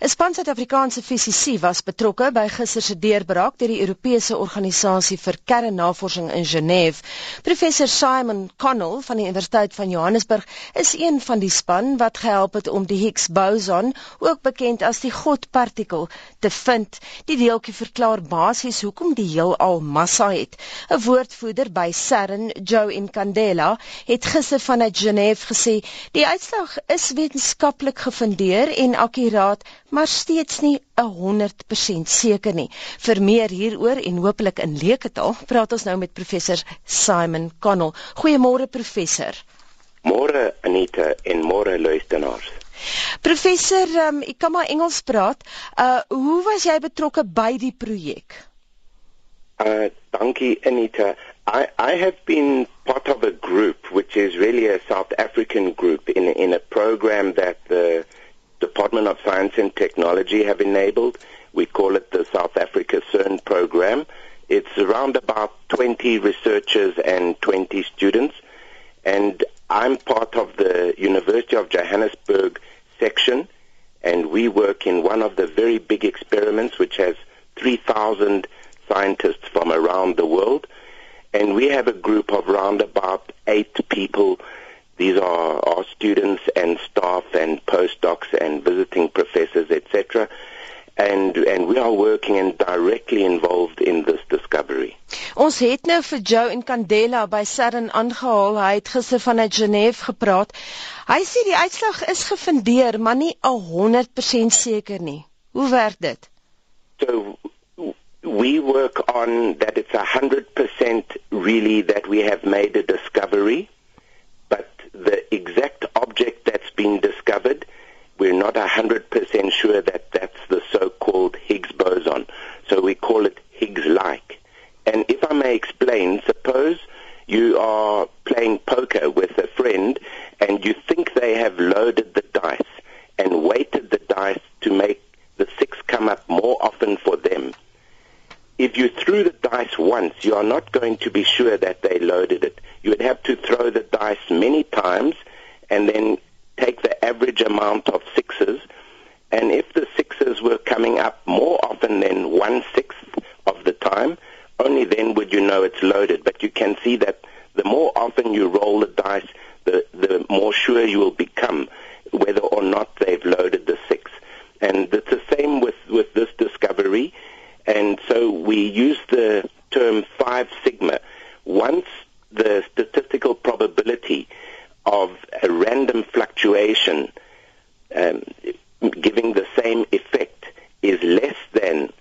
'n Span Suid-Afrikaanse fisici was betrokke by gister se deurbraak deur die Europese Organisasie vir Kernnavorsing in Genève. Professor Simon Connell van die Universiteit van Johannesburg is een van die span wat gehelp het om die Higgs boson, ook bekend as die godpartikel, te vind. Die deeltjie verklaar basies hoekom die heelal massa het. 'n Woordvoerder by CERN, Joe Incandela, het gister vanuit Genève gesê die uitslag is wetenskaplik gefundeer en akkuraat maar steeds nie 100% seker nie. Vir meer hieroor en hopelik in leeketaal, praat ons nou met professor Simon Connell. Goeiemôre professor. Môre Anita en môre luisteraars. Professor, um, ek kan maar Engels praat. Uh hoe was jy betrokke by die projek? Uh dankie Anita. I I have been part of a group which is really a South African group in in a program that the Department of Science and Technology have enabled. We call it the South Africa CERN program. It's around about 20 researchers and 20 students. And I'm part of the University of Johannesburg section. And we work in one of the very big experiments which has 3,000 scientists from around the world. And we have a group of around about eight people These are our students and staff and postdocs and visiting professors, etc. And and we are working and directly involved in this discovery. Ons het nou vir Joe en Candela by CERN aangehaal. Hy het gister vanuit Genève gepraat. Hy sê die uitslag is gefundeer, maar nie 100% seker nie. Hoe werk dit? So we work on that it's 100% really that we have made a discovery exact object that's been discovered, we're not 100% sure that that's the so-called Higgs boson. So we call it Higgs-like. And if I may explain, suppose you are playing poker with a friend and you think they have loaded the dice and weighted the dice to make the six come up more often for them. If you threw the dice once, you are not going to be sure that they loaded it you would have to throw the dice many times and then take the average amount of sixes. And if the sixes were coming up more often than one sixth of the time, only then would you know it's loaded. But you can see that the more often you roll the dice, the, the more sure you will become whether or not they've loaded the six. And it's the same with, with this discovery. And so we use the term 5 sigma. Once the statistical probability of a random fluctuation um, giving the same effect is less than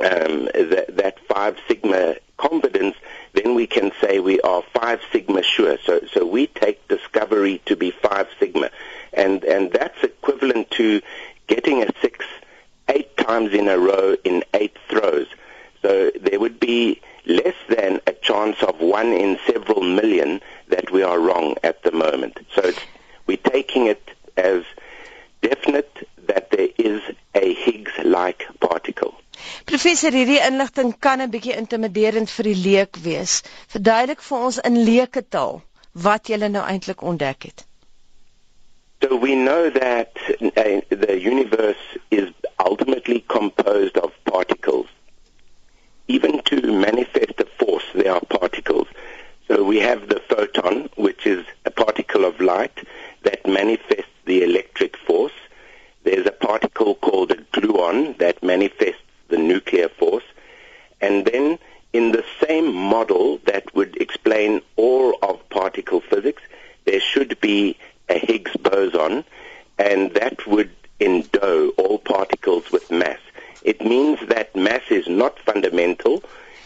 um, that, that five sigma confidence, then we can say we are five sigma sure. So, so we take discovery to be five sigma, and and that's equivalent to getting a six eight times in a row in eight throws. So there would be less than a chance of one in several million that we are wrong at the moment. So we're taking it as definite that there is. Professor, hierdie inligting kan 'n bietjie intimiderend vir die leek wees. Verduidelik vir ons in leeketaal wat jy nou eintlik ontdek het. So we know that uh, the universe is ultimately composed of particles even to manifest a force, there are particles. So we have the photon, which is a particle of light that manifests the electric force. There's a particle called a gluon that manifests nuclear force. And then in the same model that would explain all of particle physics, there should be a Higgs boson, and that would endow all particles with mass. It means that mass is not fundamental.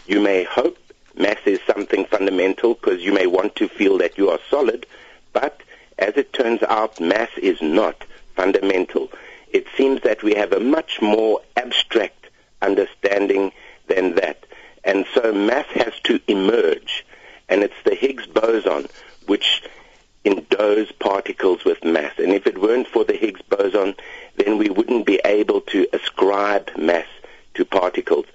You may hope mass is something fundamental because you may want to feel that you are solid, but as it turns out, mass is not fundamental. It seems that we have a much more understanding than that. And so mass has to emerge, and it's the Higgs boson which endows particles with mass. And if it weren't for the Higgs boson, then we wouldn't be able to ascribe mass to particles.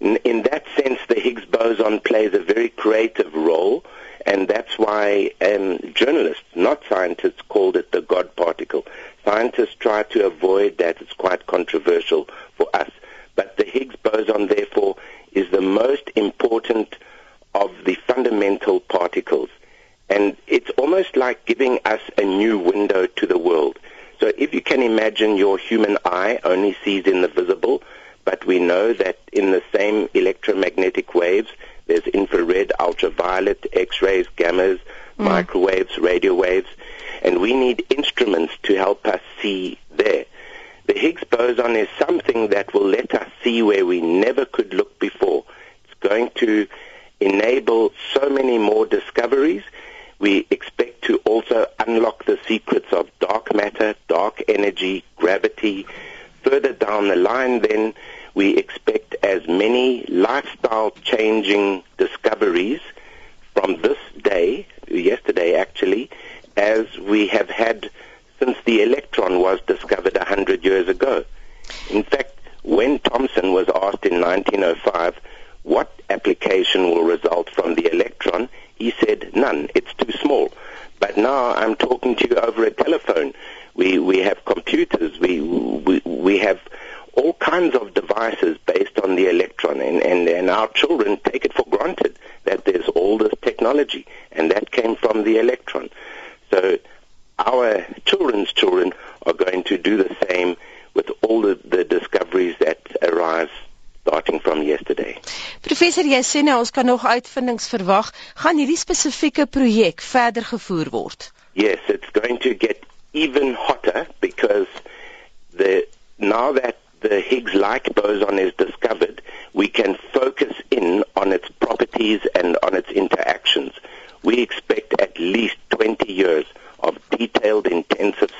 In, in that sense, the Higgs boson plays a very creative role, and that's why um, journalists, not scientists, called it the God particle. Scientists try to avoid that. It's quite controversial for us. The therefore, is the most important of the fundamental particles. And it's almost like giving us a new window to the world. So if you can imagine your human eye only sees in the visible, but we know that in the same electromagnetic waves, there's infrared, ultraviolet, X-rays, gammas, mm. microwaves, radio waves, and we need instruments to help us see. The Higgs boson is something that will let us see where we never could look before. It's going to enable so many more discoveries. We expect to also unlock the secrets of dark matter, dark energy, gravity. Further down the line, then, we expect as many lifestyle changing discoveries from this day, yesterday actually, as we have had since the electron was discovered 100 years ago. In fact, when Thomson was asked in 1905 what application will result from the electron, he said none, it's too small. But now I'm talking to you over a telephone. We, we have computers, we, we, we have all kinds of devices based on the electron, and, and, and our children take it for granted that there's all this technology, and that came from the electron. yesterday. Professor, jy sê nou ons kan nog uitvindings verwag. Gaan hierdie spesifieke projek verder gevoer word? Yes, it's going to get even hotter because the now that the Higgs-like boson is discovered, we can focus in on its properties and on its interactions. We expect at least 20 years of detailed intensive